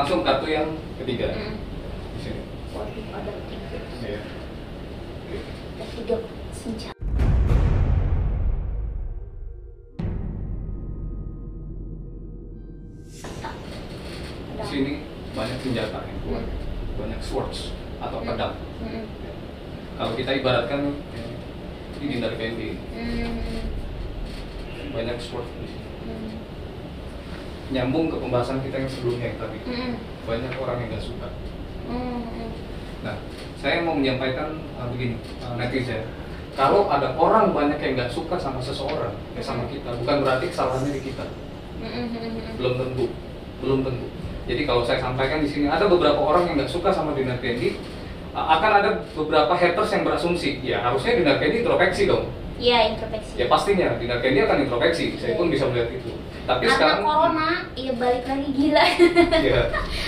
langsung kartu yang ketiga Mm. di sini. Ada tiga. Iya. Senjata. Di sini banyak senjata yang keluar, banyak swords atau pedang. Mm. Kalau kita ibaratkan ini dinner candy, Mm. banyak sword di sini. Nyambung ke pembahasan kita yang sebelumnya yang tadi. Mm. Banyak orang yang nggak suka. Mm. Nah, saya mau menyampaikan uh, begini, uh, netizen. Kalau ada orang banyak yang nggak suka sama seseorang, ya sama kita, bukan berarti kesalahannya di kita. Mm. Belum tentu, belum tentu. Jadi kalau saya sampaikan di sini ada beberapa orang yang nggak suka sama Dinar Candy, uh, akan ada beberapa haters yang berasumsi, ya harusnya Dinar Candy introspeksi dong. Iya, introspeksi. Ya pastinya Dinar Candy akan introspeksi. Saya pun bisa melihat itu. Tapi karena sekarang, corona, iya balik lagi gila. ya,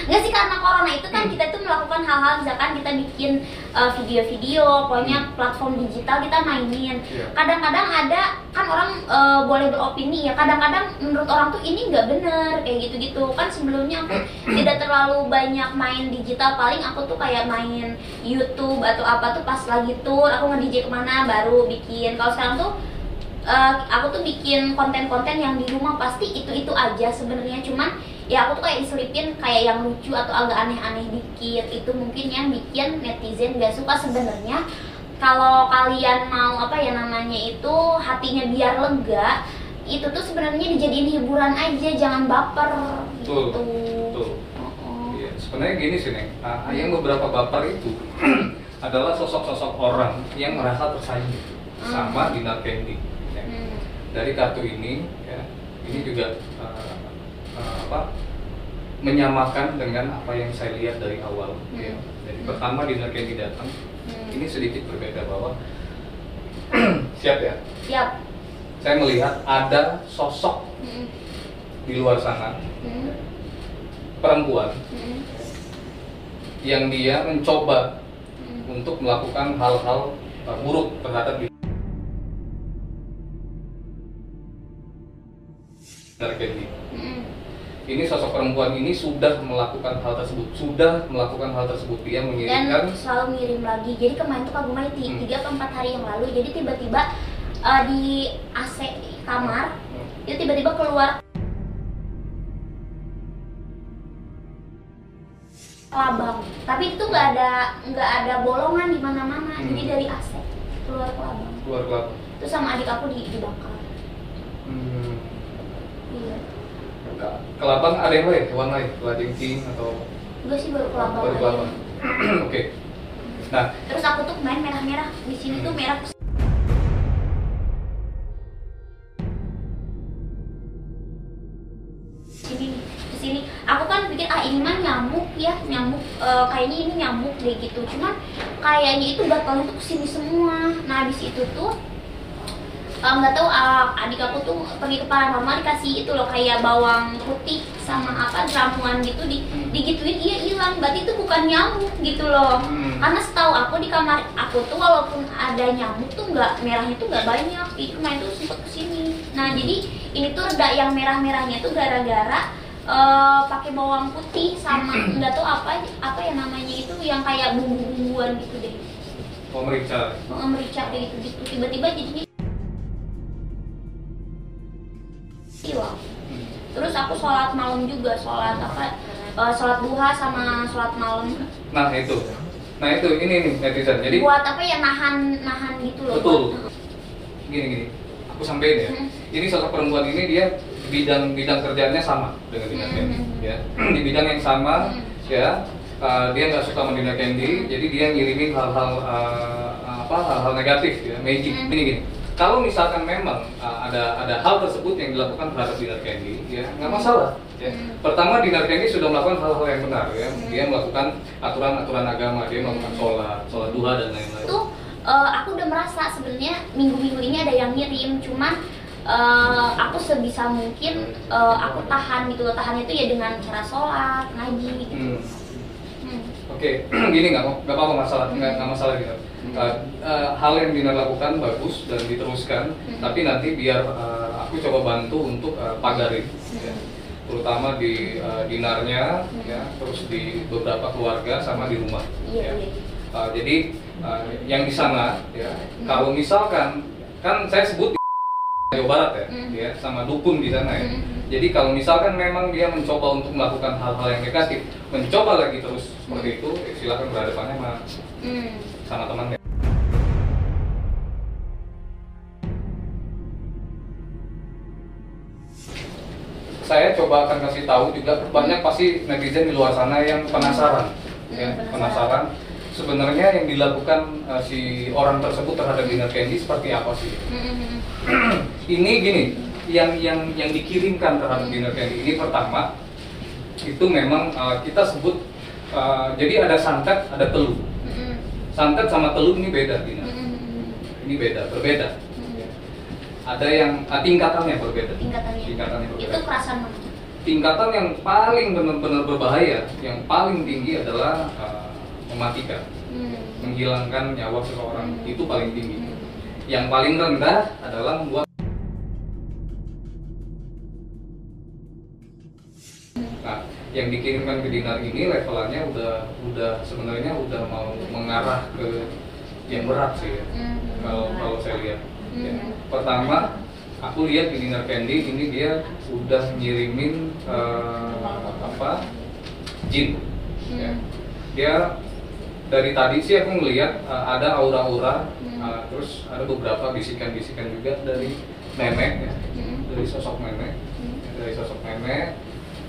Enggak sih karena corona itu kan kita tuh melakukan hal-hal misalkan kita bikin uh, video-video, pokoknya platform digital kita mainin. Iya. Kadang-kadang ada kan orang uh, boleh beropini ya. Kadang-kadang menurut orang tuh ini nggak bener kayak gitu-gitu. Kan sebelumnya aku tidak terlalu banyak main digital. Paling aku tuh kayak main YouTube atau apa tuh pas lagi tour, aku nge-DJ ke mana baru bikin. Kalau sekarang tuh eh, aku tuh bikin konten-konten yang di rumah pasti itu-itu aja sebenarnya cuman ya aku tuh kayak diselipin kayak yang lucu atau agak aneh-aneh dikit itu mungkin yang bikin netizen gak suka sebenarnya kalau kalian mau apa ya namanya itu hatinya biar lega itu tuh sebenarnya dijadiin hiburan aja jangan baper gitu betul. Oh, Iya, sebenarnya gini sih Neng, Ah, yang beberapa baper itu adalah sosok-sosok orang yang merasa tersaing sama Dinar Candy. ya. Hmm. Dari kartu ini, ya, ini juga ah, ah, apa menyamakan dengan apa yang saya lihat dari awal. ya. Hmm. Jadi pertama Dinar Candy datang, Hmm. ini sedikit berbeda bahwa siap ya. siap Saya melihat ada sosok Hmm. di luar sana Hmm. perempuan Hmm. yang dia mencoba Hmm. untuk melakukan hal-hal uh, buruk terhadap diri. Dinar Candy. Hmm. Ini sosok perempuan ini sudah melakukan hal tersebut, sudah melakukan hal tersebut. Dia dan mengirimkan selalu ngirim lagi jadi kemarin tuh kagum Maiti Hmm. tiga atau empat hari yang lalu jadi tiba-tiba uh, di AC kamar dia tiba-tiba keluar kelabang tapi itu nggak ada nggak ada bolongan di mana-mana Hmm. jadi dari AC keluar kelabang keluar kelapa. terus sama adik aku di dibakar Hmm. iya Kelabang ada yang lain, hewan lain, kelajengking atau enggak sih baru kelabang baru kelabang. Oke. Nah, terus aku tuh main merah-merah. Di sini tuh Hmm. merah sini di sini. Aku kan pikir ah ini mah nyamuk ya nyamuk eh, kayaknya ini nyamuk deh gitu. Cuman kayaknya itu gatalnya tuh ke sini semua. Nah habis itu tuh nggak tahu ah, adik aku tuh pergi ke paranormal dikasih itu loh kayak bawang putih sama apa ramuan gitu di Hmm. digituin iya hilang. Berarti itu bukan nyamuk gitu loh. Hmm. karena setahu aku di kamar aku tuh walaupun ada nyamuk tuh nggak merahnya tuh nggak banyak. Itu main tuh sempet ke sini nah jadi ini tuh reda yang merah-merahnya tuh gara-gara eh, pakai bawang putih sama nggak tahu apa apa ya namanya itu yang kayak bumbu-bumbuan gitu deh. Eh, merica kayak gitu gitu tiba-tiba jadinya Hmm. terus aku sholat malam juga sholat apa eh, sholat duha sama sholat malam Nah itu, nah itu ini nih netizen. Jadi buat apa ya nahan nahan gitu loh Betul. buat- gini gini, aku sampein ya. Hmm. Ini sosok perempuan ini dia bidang bidang kerjanya sama dengan Dina Hmm. Candy, ya. Di bidang yang sama, Hmm. ya. uh, dia nggak suka sama Dina Candy, jadi dia ngirimin hal-hal uh, apa hal-hal negatif ya, magic. Hmm. Gini gini. Kalau misalkan memang uh, ada ada hal tersebut yang dilakukan terhadap Dinar Candy, ya nggak masalah. Ya. Hmm. Pertama Dinar Candy sudah melakukan hal-hal yang benar, ya. Hmm. Dia melakukan aturan-aturan agama, dia melakukan Hmm. sholat, sholat duha dan lain-lain. tuh eh, aku udah merasa sebenarnya minggu-minggu ini ada yang ngirim cuman eh, aku sebisa mungkin eh, aku tahan gitu loh tahan itu ya dengan cara sholat ngaji gitu Hmm. Hmm. Oke, gini nggak nggak apa-apa masalah nggak nggak masalah gitu. Hmm. Uh, uh, hal yang Dina lakukan bagus dan diteruskan, Hmm. tapi nanti biar uh, aku coba bantu untuk uh, pagarin, ya. terutama di uh, dinarnya ya terus di beberapa keluarga sama di rumah Iya, ya. Uh, jadi uh, yang di sana ya kalau misalkan kan saya sebut di Jawa Barat ya, Hmm. ya sama dukun di sana ya. Hmm. Jadi kalau misalkan memang dia mencoba untuk melakukan hal-hal yang negatif, mencoba lagi terus seperti itu, ya silakan berhadapannya sama, Hmm. sama temannya. Coba akan kasih tahu juga banyak pasti netizen di luar sana yang penasaran, ya, Hmm, penasaran. penasaran. Sebenarnya yang dilakukan uh, si orang tersebut terhadap dinner candy seperti apa sih? Ini gini yang yang yang dikirimkan terhadap dinner candy ini pertama itu memang uh, kita sebut uh, jadi ada santet ada telur santet sama telur ini beda Hmm. ini beda berbeda ada yang uh, tingkatannya berbeda Tingkatannya. tingkatannya Itu berbeda kerasan mana? Tingkatan yang paling benar-benar berbahaya yang paling tinggi adalah uh, mematikan Hmm. menghilangkan nyawa seseorang Hmm. itu paling tinggi Hmm. yang paling rendah adalah membuat Nah, yang dikirimkan ke dinar ini levelannya udah udah sebenarnya udah mau mengarah ke yang berat sih ya. Hmm. Kalau kalau saya lihat. Ya. Hmm. Pertama, aku lihat di dinar candy ini dia udah ngirimin eh, apa jin. Ya. Hmm. Dia dari tadi sih aku ngelihat eh, ada aura-aura, Hmm. eh, terus ada beberapa bisikan-bisikan juga dari nenek ya, Hmm. dari sosok nenek Hmm. dari sosok nenek,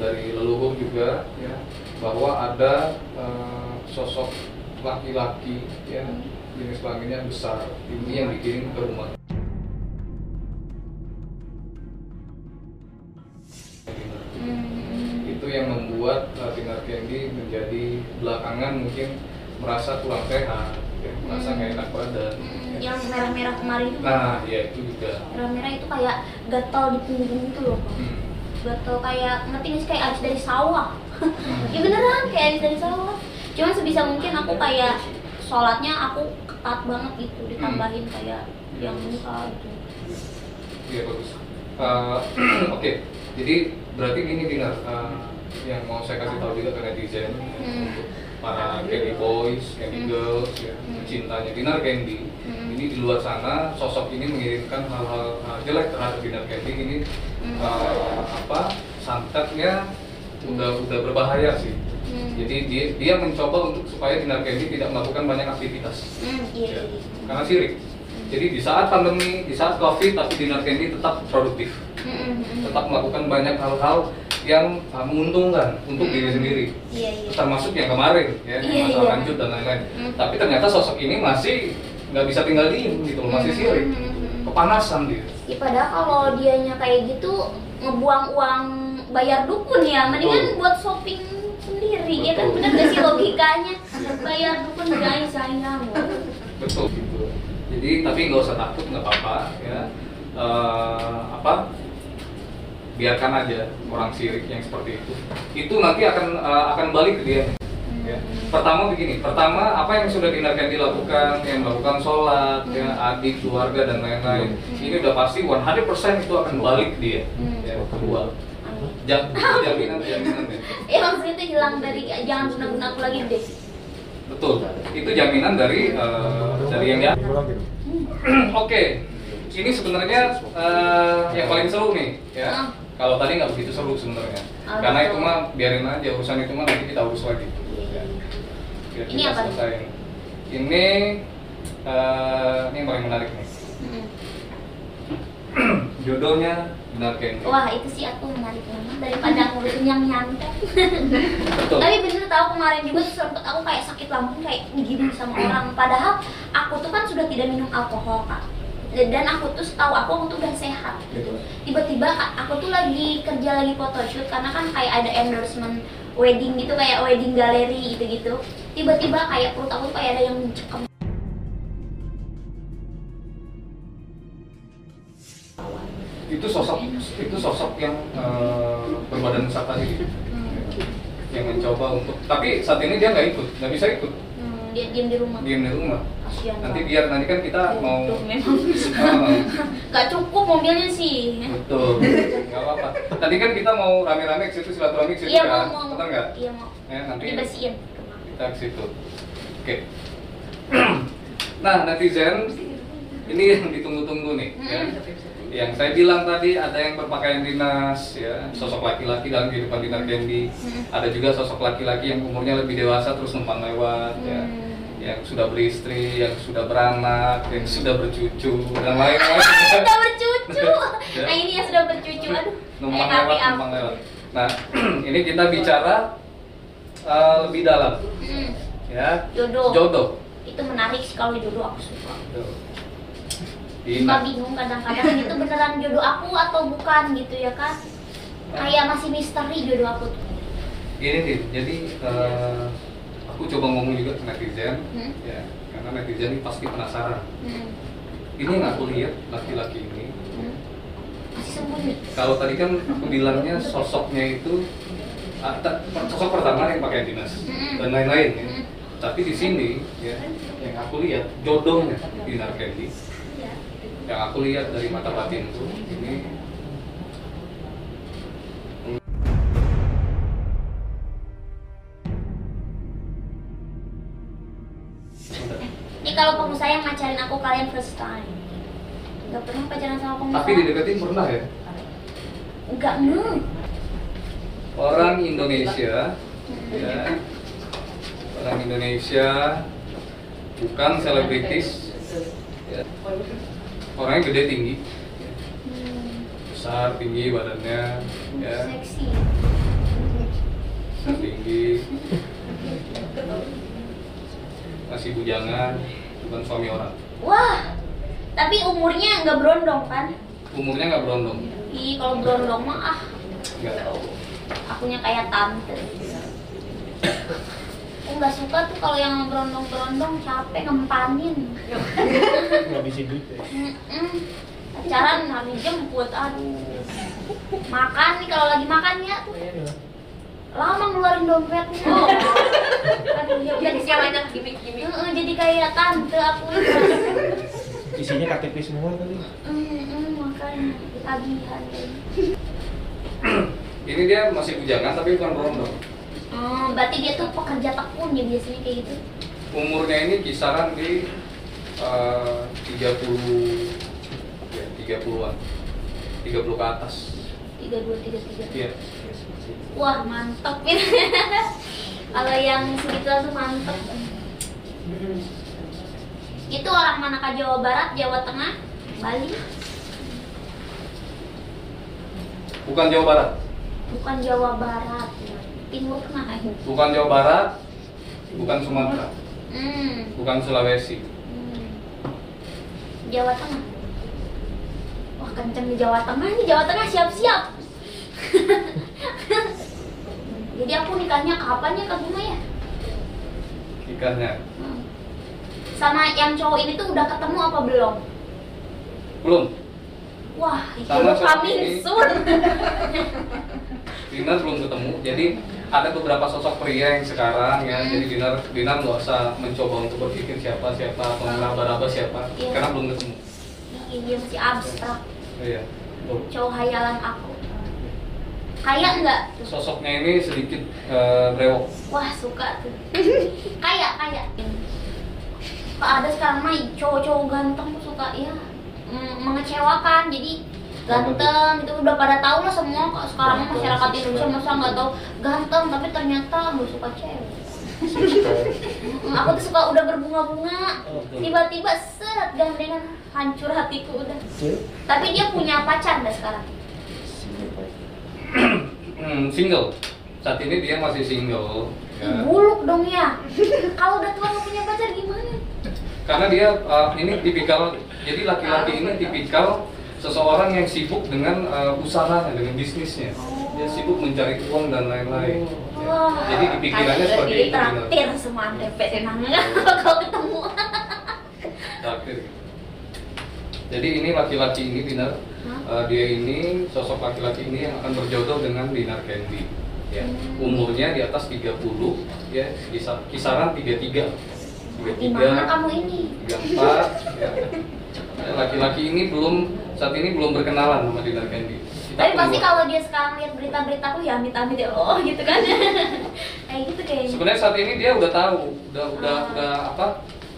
dari leluhur juga ya bahwa ada eh, sosok laki-laki ya Hmm. jenis kelaminnya besar ini yang dikirim ke rumah. Belakangan mungkin merasa kurang sehat, ya, merasa Hmm. nggak enak badan. Hmm. ya. Yang merah-merah kemarin Nah, ya itu juga. merah-merah itu kayak gatal di punggung itu loh. Hmm. gatal kayak ngerti nggak sih kayak abis dari sawah Hmm. ya beneran kayak abis dari sawah cuman sebisa mungkin aku kayak sholatnya aku ketat banget gitu ditambahin kayak yang muka gitu Iya bagus. Uh, Oke, jadi berarti gini Dinar, uh, yang mau saya kasih tahu juga ke netizen, Hmm. untuk para Candy Boys, Candy Hmm. Girls, ya, Hmm. cintanya Dinar Candy. Hmm. Ini di luar sana sosok ini mengirimkan hal-hal jelek terhadap Dinar Candy ini uh, apa santetnya udah udah berbahaya sih. Jadi dia dia mencoba untuk supaya Dinar Candy tidak melakukan banyak aktivitas iya ya, iya karena sirik. Jadi di saat pandemi, di saat covid, tapi Dinar Candy tetap produktif, tetap melakukan banyak hal-hal yang uh, menguntungkan untuk diri Hmm. sendiri, iya iya termasuk yang kemarin, ya, Iya, masalah iya. lanjut dan lain-lain. Hmm. Tapi ternyata sosok ini masih nggak bisa tinggal diem gitu, loh, masih Hmm, sirik, hmm, kepanasan dia. Ya, padahal kalau dianya kayak gitu ngebuang uang bayar dukun ya, mendingan Betul. buat shopping sendiri ya kan Betul. bener gak sih logikanya bayar dukun guys sayang Betul gitu. Jadi tapi nggak usah takut, nggak apa-apa ya. Eh, apa? Biarkan aja orang sirik yang seperti itu. Itu nanti akan eh, akan balik ke dia. Ya. Pertama begini, pertama apa yang sudah dinarkan dilakukan, yang melakukan sholat, ya, adik, keluarga dan lain-lain, ini udah pasti 100% itu akan balik ke dia. Hmm. Ya, kedua, Amin. jam, jaminan jaminan ya. ya maksudnya itu hilang dari jangan guna-guna aku lagi deh Betul, itu jaminan dari eh, dari yang ya. Oke, ini sebenarnya eh, yang paling seru nih, ya. Kalau tadi nggak begitu seru sebenarnya, Ah, karena gitu. itu mah biarin aja urusan itu mah nanti kita urus lagi. Ya. Biar Ini kita apa nih? selesaiin. Ini eh, ini yang paling menarik nih. Hmm. Judulnya benar Candy. wah itu sih aku menarik banget daripada ngurusin yang nyantai Betul. tapi bener tau kemarin juga sempet aku kayak sakit lambung kayak digigit sama orang padahal aku tuh kan sudah tidak minum alkohol kak dan aku tuh tahu aku tuh udah sehat gitu tiba-tiba aku tuh lagi kerja lagi photoshoot karena kan kayak ada endorsement wedding gitu kayak wedding galeri gitu-gitu tiba-tiba kayak perut aku tuh kayak ada yang mencekam Itu sosok itu sosok yang eh, berbadan besar tadi, Hmm. yang mencoba untuk. Tapi saat ini dia nggak ikut, nggak bisa ikut. Hmm. dia diem di rumah. Diem di rumah. Kasihan nanti banget. biar nanti kan kita mau Tuh, memang. Nggak cukup mobilnya sih. Betul. Nggak apa-apa. Tadi kan kita mau rame-rame ke situ silaturahmi ke situ iya kan? mau mau. Betul nggak? Iya mau. Ya nanti dibersihin kita ke situ. Oke. Nah netizen ini yang ditunggu-tunggu nih ya. Yang saya bilang tadi ada yang berpakaian dinas ya sosok laki-laki dalam kehidupan dinar Candy Hmm. ada juga sosok laki-laki yang umurnya lebih dewasa terus numpang lewat ya. Hmm. yang sudah beristri yang sudah beranak yang sudah bercucu dan lain-lain. Sudah bercucu. Nah ini yang sudah bercucu. Aduh numpang kayak lewat numpang lewat. Nah ini kita bicara uh, lebih dalam. Hmm. ya. Jodoh. Jodoh. Itu menarik sih kalau jodoh aku suka suka bingung kadang-kadang itu beneran jodoh aku atau bukan gitu ya kan kayak masih misteri jodoh aku tuh Gini nih, jadi eh, aku coba ngomong juga ke netizen, Hmm. ya, karena netizen ini pasti penasaran. hmm. Ini yang aku lihat laki-laki ini, Hmm. kalau tadi kan aku bilangnya sosoknya itu ah, sosok pertama yang pakai dinas Hmm. dan lain-lain ya. Hmm. Tapi di sini ya, yang aku lihat jodohnya di Narkendi, Iya. Yang aku lihat dari mata batin tuh ini. Ini kalau pengusaha yang ngajarin aku kalian first time. Nggak pernah pacaran sama pengusaha. Tapi dideketin pernah ya? Nggak nu orang Indonesia ya. Orang Indonesia bukan selebritis ya. Orangnya gede tinggi. Hmm. besar tinggi badannya ya. Seksi. Besar tinggi. Masih bujangan bukan suami orang. Wah tapi umurnya nggak berondong kan? Umurnya nggak berondong. Ih kalau berondong mah ah. Nggak akunya kayak tante aku nggak suka tuh kalau yang berondong-berondong capek ngempanin. Ngabisin duit ya. Pacaran harus jemput aduh. Makan nih kalau lagi makan ya. Tuh lama ngeluarin dompet oh. aduh ya udah Jenisnya banyak gimmick-gimmick. Heeh, jadi kayak tante aku. Isinya KTP semua tadi Mm-mm, makanya. Tagihan ini dia masih bujangan tapi bukan berondong oh, berarti dia tuh pekerja tekun ya biasanya kayak gitu? Umurnya ini kisaran di eh, 30 ya 30-an 30 ke atas. Tiga dua tiga tiga. Iya. Wah mantep ya. Kalau yang segitu langsung mantep. Itu orang manakah Jawa Barat Jawa Tengah Bali? Bukan Jawa Barat. Bukan Jawa Barat. eh. Bukan Jawa Barat bukan Sumatera hmm. bukan Sulawesi hmm. Jawa Tengah wah kenceng di Jawa Tengah nih Jawa Tengah siap-siap jadi aku nikahnya kapan ya Kak Bima ya nikahnya Hmm. sama yang cowok ini tuh udah ketemu apa belum belum Wah, itu ini. soon. Dinar belum ketemu jadi ada beberapa sosok pria yang sekarang ya Hmm. jadi Dinar Dinar nggak usah mencoba untuk berpikir siapa siapa atau meraba-raba siapa Iya. karena belum ketemu Iya masih abstrak. iya. Cowok hayalan aku. Kaya nggak? sosoknya ini sedikit eh, brewok Wah suka tuh. kaya kaya. Kok ada sekarang mah cowok-cowok ganteng tuh suka ya mengecewakan. Jadi ganteng itu udah pada tahu lah semua kok. Sekarang masyarakat Indonesia masa nggak tahu. Ganteng tapi ternyata nggak suka cewek. Aku tuh suka udah berbunga-bunga. Tiba-tiba seret gandengan hancur hatiku udah. Tapi dia punya pacar nggak sekarang. Hmm, single. Saat ini dia masih single ya. buluk dong ya. Kalau udah tua nggak punya pacar gimana? Karena dia eh, ini tipikal jadi laki-laki ini tipikal seseorang yang sibuk dengan eh, usahanya dengan bisnisnya dia sibuk mencari uang dan lain-lain Ya. jadi di pikirannya seperti itu traktir semua tempe tenang kalau ketemu Traktir. jadi ini laki-laki ini Dinar Hah? eh, dia ini sosok laki-laki ini yang akan berjodoh dengan Dinar Candy ya Hmm. umurnya di atas 30 ya kisa- kisaran 33 Hmm. tiga Di tiga mana kamu ini? tiga empat ya. Ya, laki-laki ini belum saat ini belum berkenalan sama Dinar Candy Kita Tapi pasti kalau dia sekarang lihat berita-berita aku ya amit-amit ya oh gitu kan. Kayak gitu kayaknya. sebenarnya saat ini dia udah tahu udah udah Ah. udah apa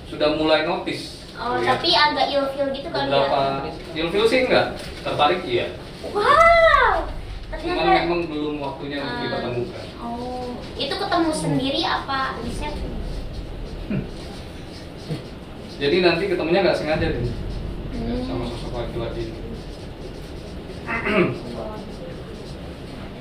sudah mulai notice Oh, tapi agak ilfil gitu kali beberapa ya. ilfil sih enggak tertarik iya Wow. cuman Ternyata memang belum waktunya untuk Ah. dipertemukan Oh, itu ketemu sendiri apa di set? jadi nanti ketemunya nggak sengaja deh Sama sosok laki-laki ini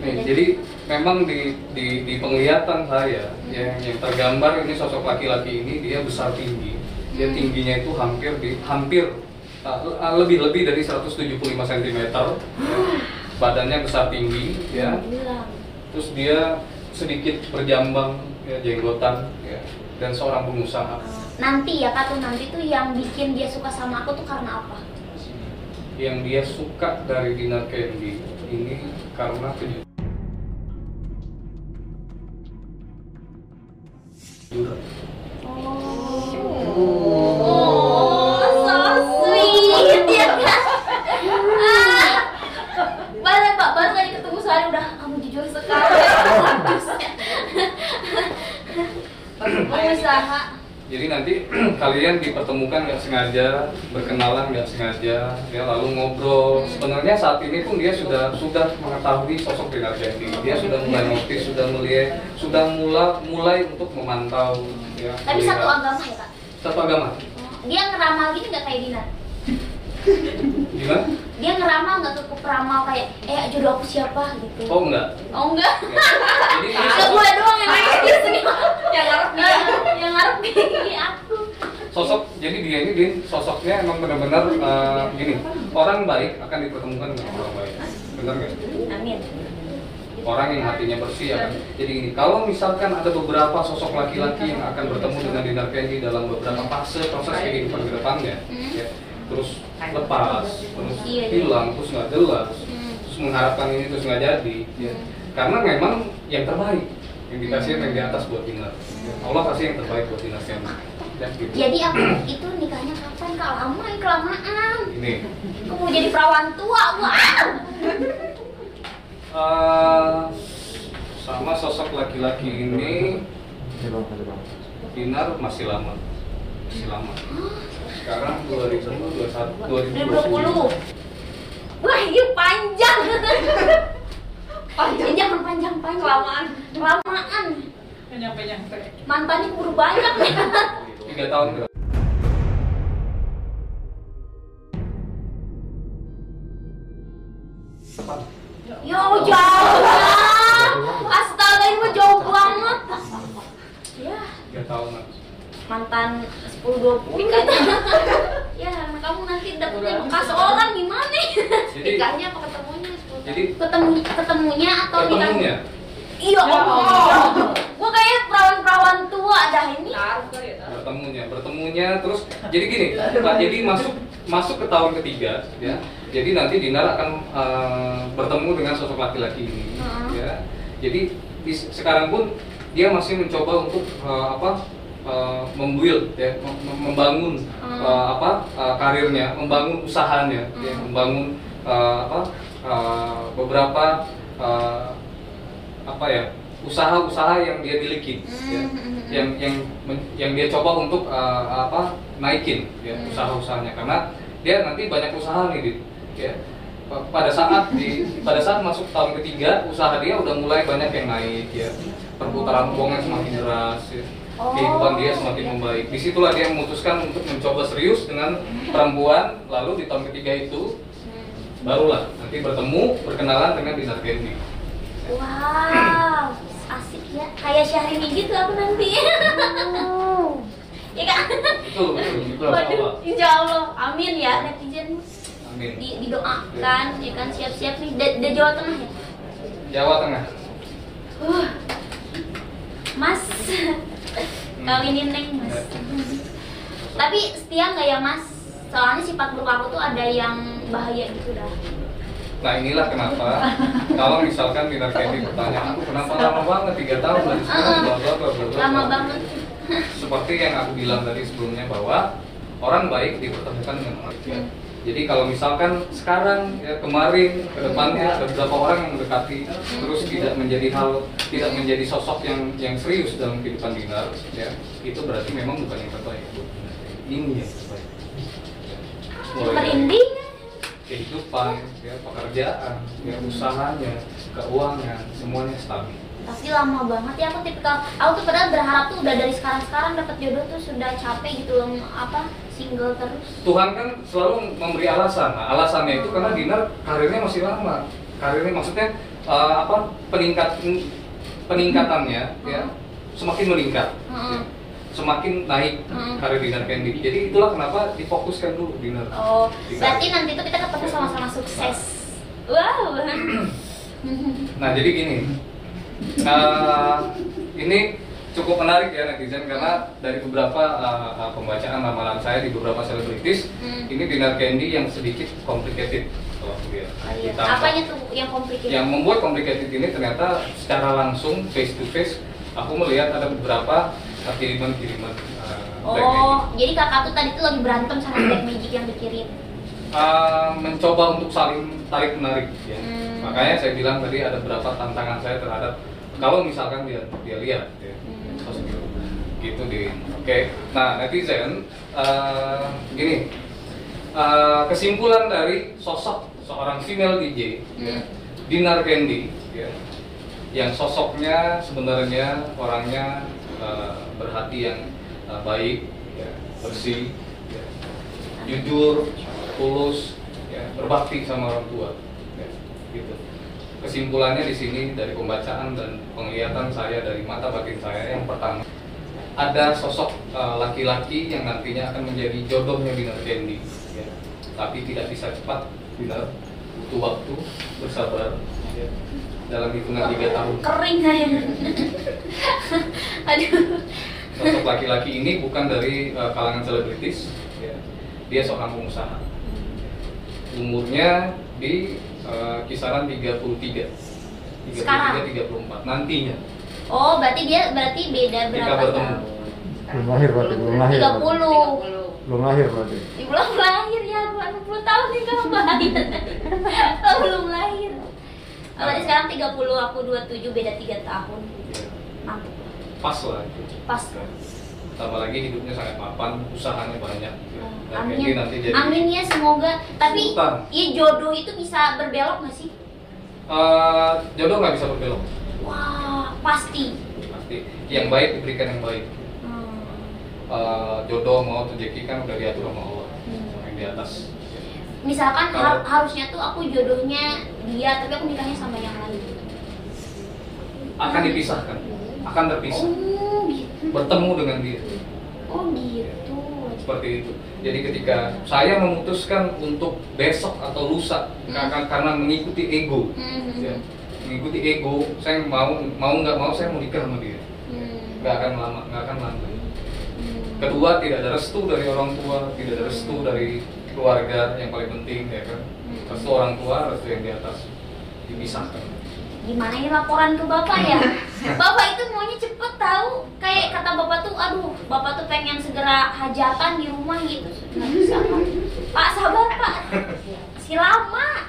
Nih, jadi memang di, di, di penglihatan saya yang, yang tergambar ini sosok laki-laki ini dia besar tinggi. Dia Hmm. tingginya itu hampir di hampir uh, uh, lebih lebih dari 175 cm ya. badannya besar tinggi ya. Terus dia sedikit berjambang ya, jenggotan ya dan seorang pengusaha nanti ya kak tuh nanti tuh yang bikin dia suka sama aku tuh karena apa? yang dia suka dari Dinar Candy ini karena kejujuran Oh, so sweet ya kan? Ah, baru pak baru aja ketemu sehari udah kamu jujur sekali. Pengusaha. Jadi nanti kalian dipertemukan nggak sengaja, berkenalan nggak sengaja, ya lalu ngobrol. Sebenarnya saat ini pun dia sudah sudah mengetahui sosok Dinar Candy. Dia sudah mulai notice, sudah melihat, sudah mulai mulai untuk memantau. Ya, Tapi satu melihat. agama ya kak? Satu agama. Dia ngeramal gini nggak kayak Dinar? Gimana? Dia ngeramal nggak cukup ramal kayak eh jodoh aku siapa gitu? Oh enggak. Oh enggak? Ya. Jadi ini gue doang yang nangis di sini. Yang ngarep dia. Yang ngarep gini aku. sosok jadi dia ini Din, sosoknya emang benar-benar eh, gini orang baik akan dipertemukan dengan orang baik benar nggak Amin. orang yang hatinya bersih akan jadi gini kalau misalkan ada beberapa sosok laki-laki yang akan bertemu dengan Dinar Candy dalam beberapa fase proses kehidupan ke depannya Hmm. ya, terus lepas terus Iya, iya. hilang terus nggak jelas Hmm. terus mengharapkan ini terus nggak jadi ya. Hmm. karena memang yang terbaik yang dikasih yang di atas buat Dinar Allah kasih yang terbaik buat Dinar Candy ya, gitu. Jadi aku itu nikahnya kapan kak? Lama ya kelamaan. ini Aku mau jadi perawan tua, wow. Eh, sama sosok laki-laki ini Dinar masih lama masih lama sekarang 2021 2020. Wah, ini panjang. Panjang. Jangan panjang-panjang. Kelamaan. Kelamaan. Nyampe-nyampe. Mantannya keburu banyak nih. tiga tahun ke depan Yo, jauh banget. Astaga, ini mah jauh banget. Ya, tiga mantan 10 20 kan. ya, kamu nanti dapetin bekas orang gimana? jadi Nikahnya apa ketemunya? jadi Ketemu ketemunya atau nikah? ketemunya Iya, Ya Allah. Gua kayak perawan-perawan tua dah ini. Ya. bertemunya bertemunya terus jadi gini Pak, jadi masuk masuk ke tahun ketiga ya jadi nanti Dinar akan eh, bertemu dengan sosok laki-laki ini Hmm. ya jadi di- sekarang pun dia masih mencoba untuk eh, apa eh, membuild ya mem- mem- membangun Hmm. eh, apa eh, karirnya membangun usahanya ya, Hmm. membangun eh, apa eh, beberapa eh, apa ya usaha-usaha yang dia miliki ya Hmm. yang yang men- yang dia coba untuk uh, apa naikin ya Hmm. usaha-usahanya karena dia nanti banyak usaha nih Dit, ya Pa- pada saat di pada saat masuk tahun ketiga usaha dia udah mulai banyak yang naik ya perputaran uangnya semakin deras ya. Oh. kehidupan dia semakin membaik di situlah dia memutuskan untuk mencoba serius dengan perempuan lalu di tahun ketiga itu barulah nanti bertemu berkenalan dengan Dinar Candy Wow, asik ya. Kayak Syahrini gitu aku nanti. ya kan? betul betul betul Waduh, insya Allah. Amin ya netizen. amin Di, didoakan, ya kan siap-siap nih. Da- Dari Jawa Tengah ya. Jawa Tengah Uh, mas, kawinin neng mas. Tapi setia nggak ya mas? Soalnya sifat buruk aku tuh ada yang bahaya gitu dah. Nah inilah kenapa kalau misalkan Dinar Candy bertanya aku kenapa lama banget tiga tahun dari sekarang bla bla bla bla bla Lama bla." banget. Seperti yang aku bilang tadi sebelumnya bahwa orang baik dipertemukan dengan. Hmm. Jadi kalau misalkan sekarang ya kemarin ke depannya ada beberapa orang yang mendekati terus tidak menjadi hal tidak menjadi sosok yang yang serius dalam kehidupan dinar ya itu berarti memang bukan yang terbaik. Ini yang terbaik. Mulai dari merinding kehidupan, ya pekerjaan, ya usahanya, keuangan, semuanya stabil. pasti lama banget ya aku tipikal aku tuh padahal berharap tuh udah dari sekarang sekarang dapat jodoh tuh sudah capek gitu loh apa single terus Tuhan kan selalu memberi alasan. Nah, alasannya itu karena Dinar karirnya masih lama. Karirnya maksudnya eh, apa peningkat peningkatannya ya semakin meningkat. Heeh. ya. Semakin naik Hmm. karir Dinar Candy. Jadi itulah kenapa difokuskan dulu Dinar. oh Di berarti nanti tuh kita ketemu sama-sama sukses wow Nah jadi gini, eh, ini cukup menarik ya netizen karena dari beberapa eh, pembacaan ramalan saya di beberapa selebritis, Hmm. ini Dinar Candy yang sedikit complicated kalau aku lihat. Oh, iya. Apanya tuh yang complicated Yang membuat complicated ini ternyata secara langsung face to face, aku melihat ada beberapa kiriman-kiriman. magic. oh jadi kakak tuh tadi tuh lagi berantem sama black magic yang dikirim Eh, mencoba untuk saling tarik menarik ya. Hmm. Makanya saya bilang tadi ada beberapa tantangan saya terhadap kalau misalkan dia dia lihat ya. Hmm. Gitu, di Oke. Nah, netizen eh, gini. eh, kesimpulan dari sosok seorang female DJ Hmm. Dinar Candy ya. Yang sosoknya sebenarnya orangnya eh, berhati yang eh, baik, ya, bersih, ya, jujur, tulus, ya, berbakti sama orang tua, ya, gitu. Kesimpulannya di sini dari pembacaan dan penglihatan saya dari mata batin saya yang pertama ada sosok uh, laki-laki yang nantinya akan menjadi jodohnya Dinar Candy, ya. tapi tidak bisa cepat, Dinar butuh waktu, bersabar, ya. dalam hitungan tiga tahun. kering saya aduh Sosok laki-laki ini bukan dari uh, kalangan selebritis, ya. dia seorang pengusaha. Umurnya di uh, kisaran 33 Sekarang? 33 34 nantinya. Oh berarti dia berarti beda berapa tahun Belum lahir berarti, belum lahir. tiga berarti. puluh Belum lahir berarti. Di belum lahir ya, 20 tahun nih kamu lahir. oh, belum lahir. Oh, berarti sekarang 30, aku 27, beda 3 tahun. Ya, Mantap. pas lah itu. Pas. Ya. Tambah lagi hidupnya sangat mapan, usahanya banyak. ya. Dan Amin. nanti jadi Amin ya semoga. Tapi Sultan. iya jodoh itu bisa berbelok nggak sih? Uh, jodoh nggak bisa berbelok Wah, pasti. pasti. Yang baik diberikan yang baik. Hmm. Uh, jodoh mau rezeki kan udah diatur sama Allah, Hmm. sama yang di atas. Misalkan Kalau- har- harusnya tuh aku jodohnya dia, tapi aku nikahnya sama yang lain. Akan dipisahkan, akan terpisah, Oh, gitu. bertemu dengan dia. Oh, gitu. seperti itu. Jadi ketika saya memutuskan untuk besok atau lusa Hmm. karena karena mengikuti ego, Hmm. ya, mengikuti ego, saya mau mau nggak mau saya mau nikah sama dia, Hmm. nggak akan lama, nggak akan langgeng. Hmm. Kedua tidak ada restu dari orang tua, tidak ada restu dari keluarga yang paling penting ya kan. Hmm. Restu orang tua, restu yang di atas dipisahkan. gimana ini laporan ke bapak ya bapak itu maunya cepet tahu kayak kata bapak tuh aduh bapak tuh pengen segera hajatan di rumah gitu nggak bisa pak sabar pak si lama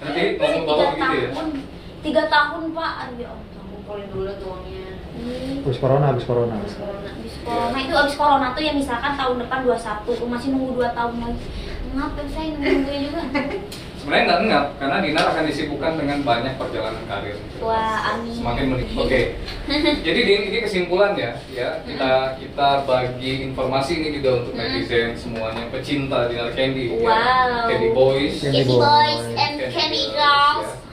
Nanti bapak begitu ya. Tiga tahun pak aduh ya allah Kumpulin dulu tuh uangnya. Ih, Habis corona, habis corona. abis corona abis corona itu abis corona tuh ya misalkan tahun depan 21 tuh masih nunggu 2 tahun lagi ngapain saya nunggunya juga Sebenarnya nggak enggak, karena Dinar akan disibukkan dengan banyak perjalanan karir. wah amin semakin menik. Oke. Jadi ini, ini kesimpulannya ya kita kita bagi informasi ini juga untuk Hmm. netizen semuanya pecinta Dinar Candy, ya. Wow. Candy Boys, Candy Candy boys Boys. and candy Girls, girls ya.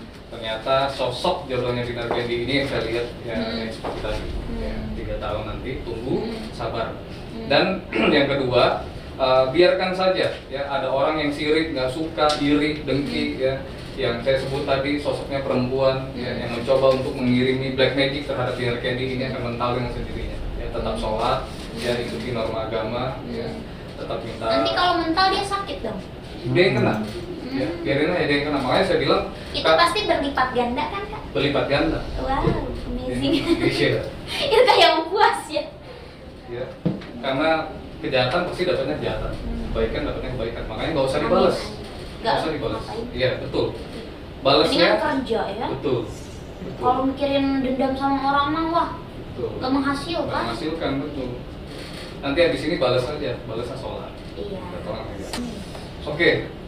Ternyata sosok jodohnya Dinar Candy ini yang saya lihat ya Hmm. yang seperti tadi. Ya, Hmm. tiga tahun nanti tunggu Hmm. sabar. Hmm. Dan yang kedua eh, biarkan saja ya ada orang yang sirik nggak suka iri dengki ya yang saya sebut tadi sosoknya perempuan ya, Hmm. yang mencoba untuk mengirimi black magic terhadap Dinar Candy ini akan mental dengan sendirinya ya tetap sholat ya ikuti norma agama ya tetap minta nanti kalau mental dia sakit dong dia yang kena ya Hmm. biarin aja dia yang kena. Makanya saya bilang itu Kak, pasti berlipat ganda kan kak? Berlipat ganda. Wow Ya, amazing. Iya. itu kayak puas ya. Ya karena kejahatan pasti dapatnya kejahatan. Hmm. kebaikan dapatnya kebaikan. Makanya nggak usah dibalas Nggak nggak usah dibalas iya betul. Balasnya kerja ya. betul betul. Kalau mikirin dendam sama orang mah wah betul. gak menghasilkan. Nggak menghasilkan betul. Nanti habis ini balas aja balasnya sholat. Iya. Kata orang aja.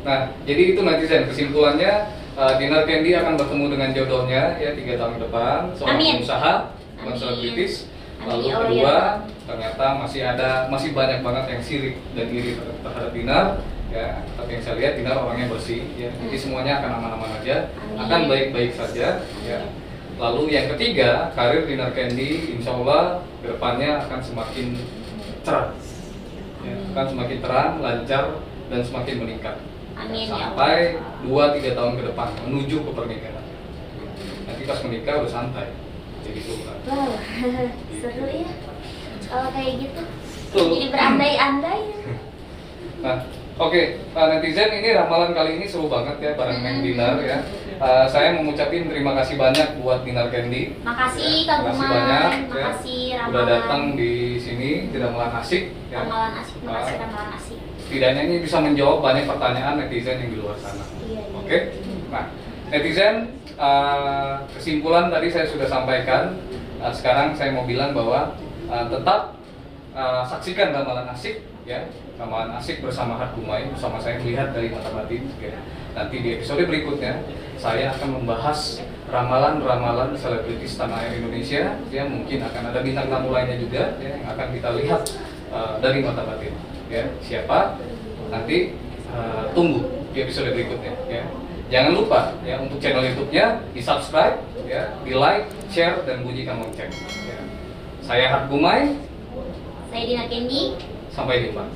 Nah jadi itu netizen kesimpulannya uh, Dinar Candy akan bertemu dengan jodohnya ya tiga tahun ke depan seorang Amin. pengusaha bukan Amin. selebritis. Amin, Lalu ya kedua ya. ternyata masih ada masih banyak banget yang sirik dan iri ter- terhadap Dinar ya tapi yang saya lihat Dinar orangnya bersih ya jadi Hmm. semuanya akan aman-aman aja Amin. akan baik-baik saja ya lalu yang ketiga karir Dinar Candy insya Allah ke depannya akan semakin cerah ya, akan semakin terang, lancar, dan semakin meningkat. Amin ya Sampai Allah. 2-3 tahun ke depan menuju ke pernikahan. Nanti pas menikah udah santai. Jadi itu kan. Wow, seru ya. Kalau kayak gitu. Tuh. Jadi berandai-andai. Nah, oke, Pak netizen ini ramalan kali ini seru banget ya bareng Neng Dinar ya. Eh, saya mengucapin terima kasih banyak buat Dinar Candy. Makasih Ya, Kang makasih banyak ya. makasih Udah ramalan. datang di sini di ramalan asik ya. Ramalan asik, makasih Nah, ramalan asik. Setidaknya ini bisa menjawab banyak pertanyaan netizen yang di luar sana. Iya, iya. Oke, nah netizen eh, kesimpulan tadi saya sudah sampaikan. Nah, sekarang saya mau bilang bahwa eh, tetap eh, saksikan ramalan asik ya, ramalan asik bersama Hatkumai bersama saya melihat dari mata batin. ya. Nanti di episode berikutnya saya akan membahas ramalan-ramalan selebritis tanah air Indonesia. Ya mungkin akan ada bintang tamu lainnya juga ya, yang akan kita lihat eh, dari mata batin. Ya siapa? Nanti eh, tunggu di episode berikutnya ya. Jangan lupa ya untuk channel YouTube-nya di subscribe ya, di like, share dan bunyikan lonceng. Ya. Saya Hart Gumai, Saya Dina Kendi. sampai jumpa.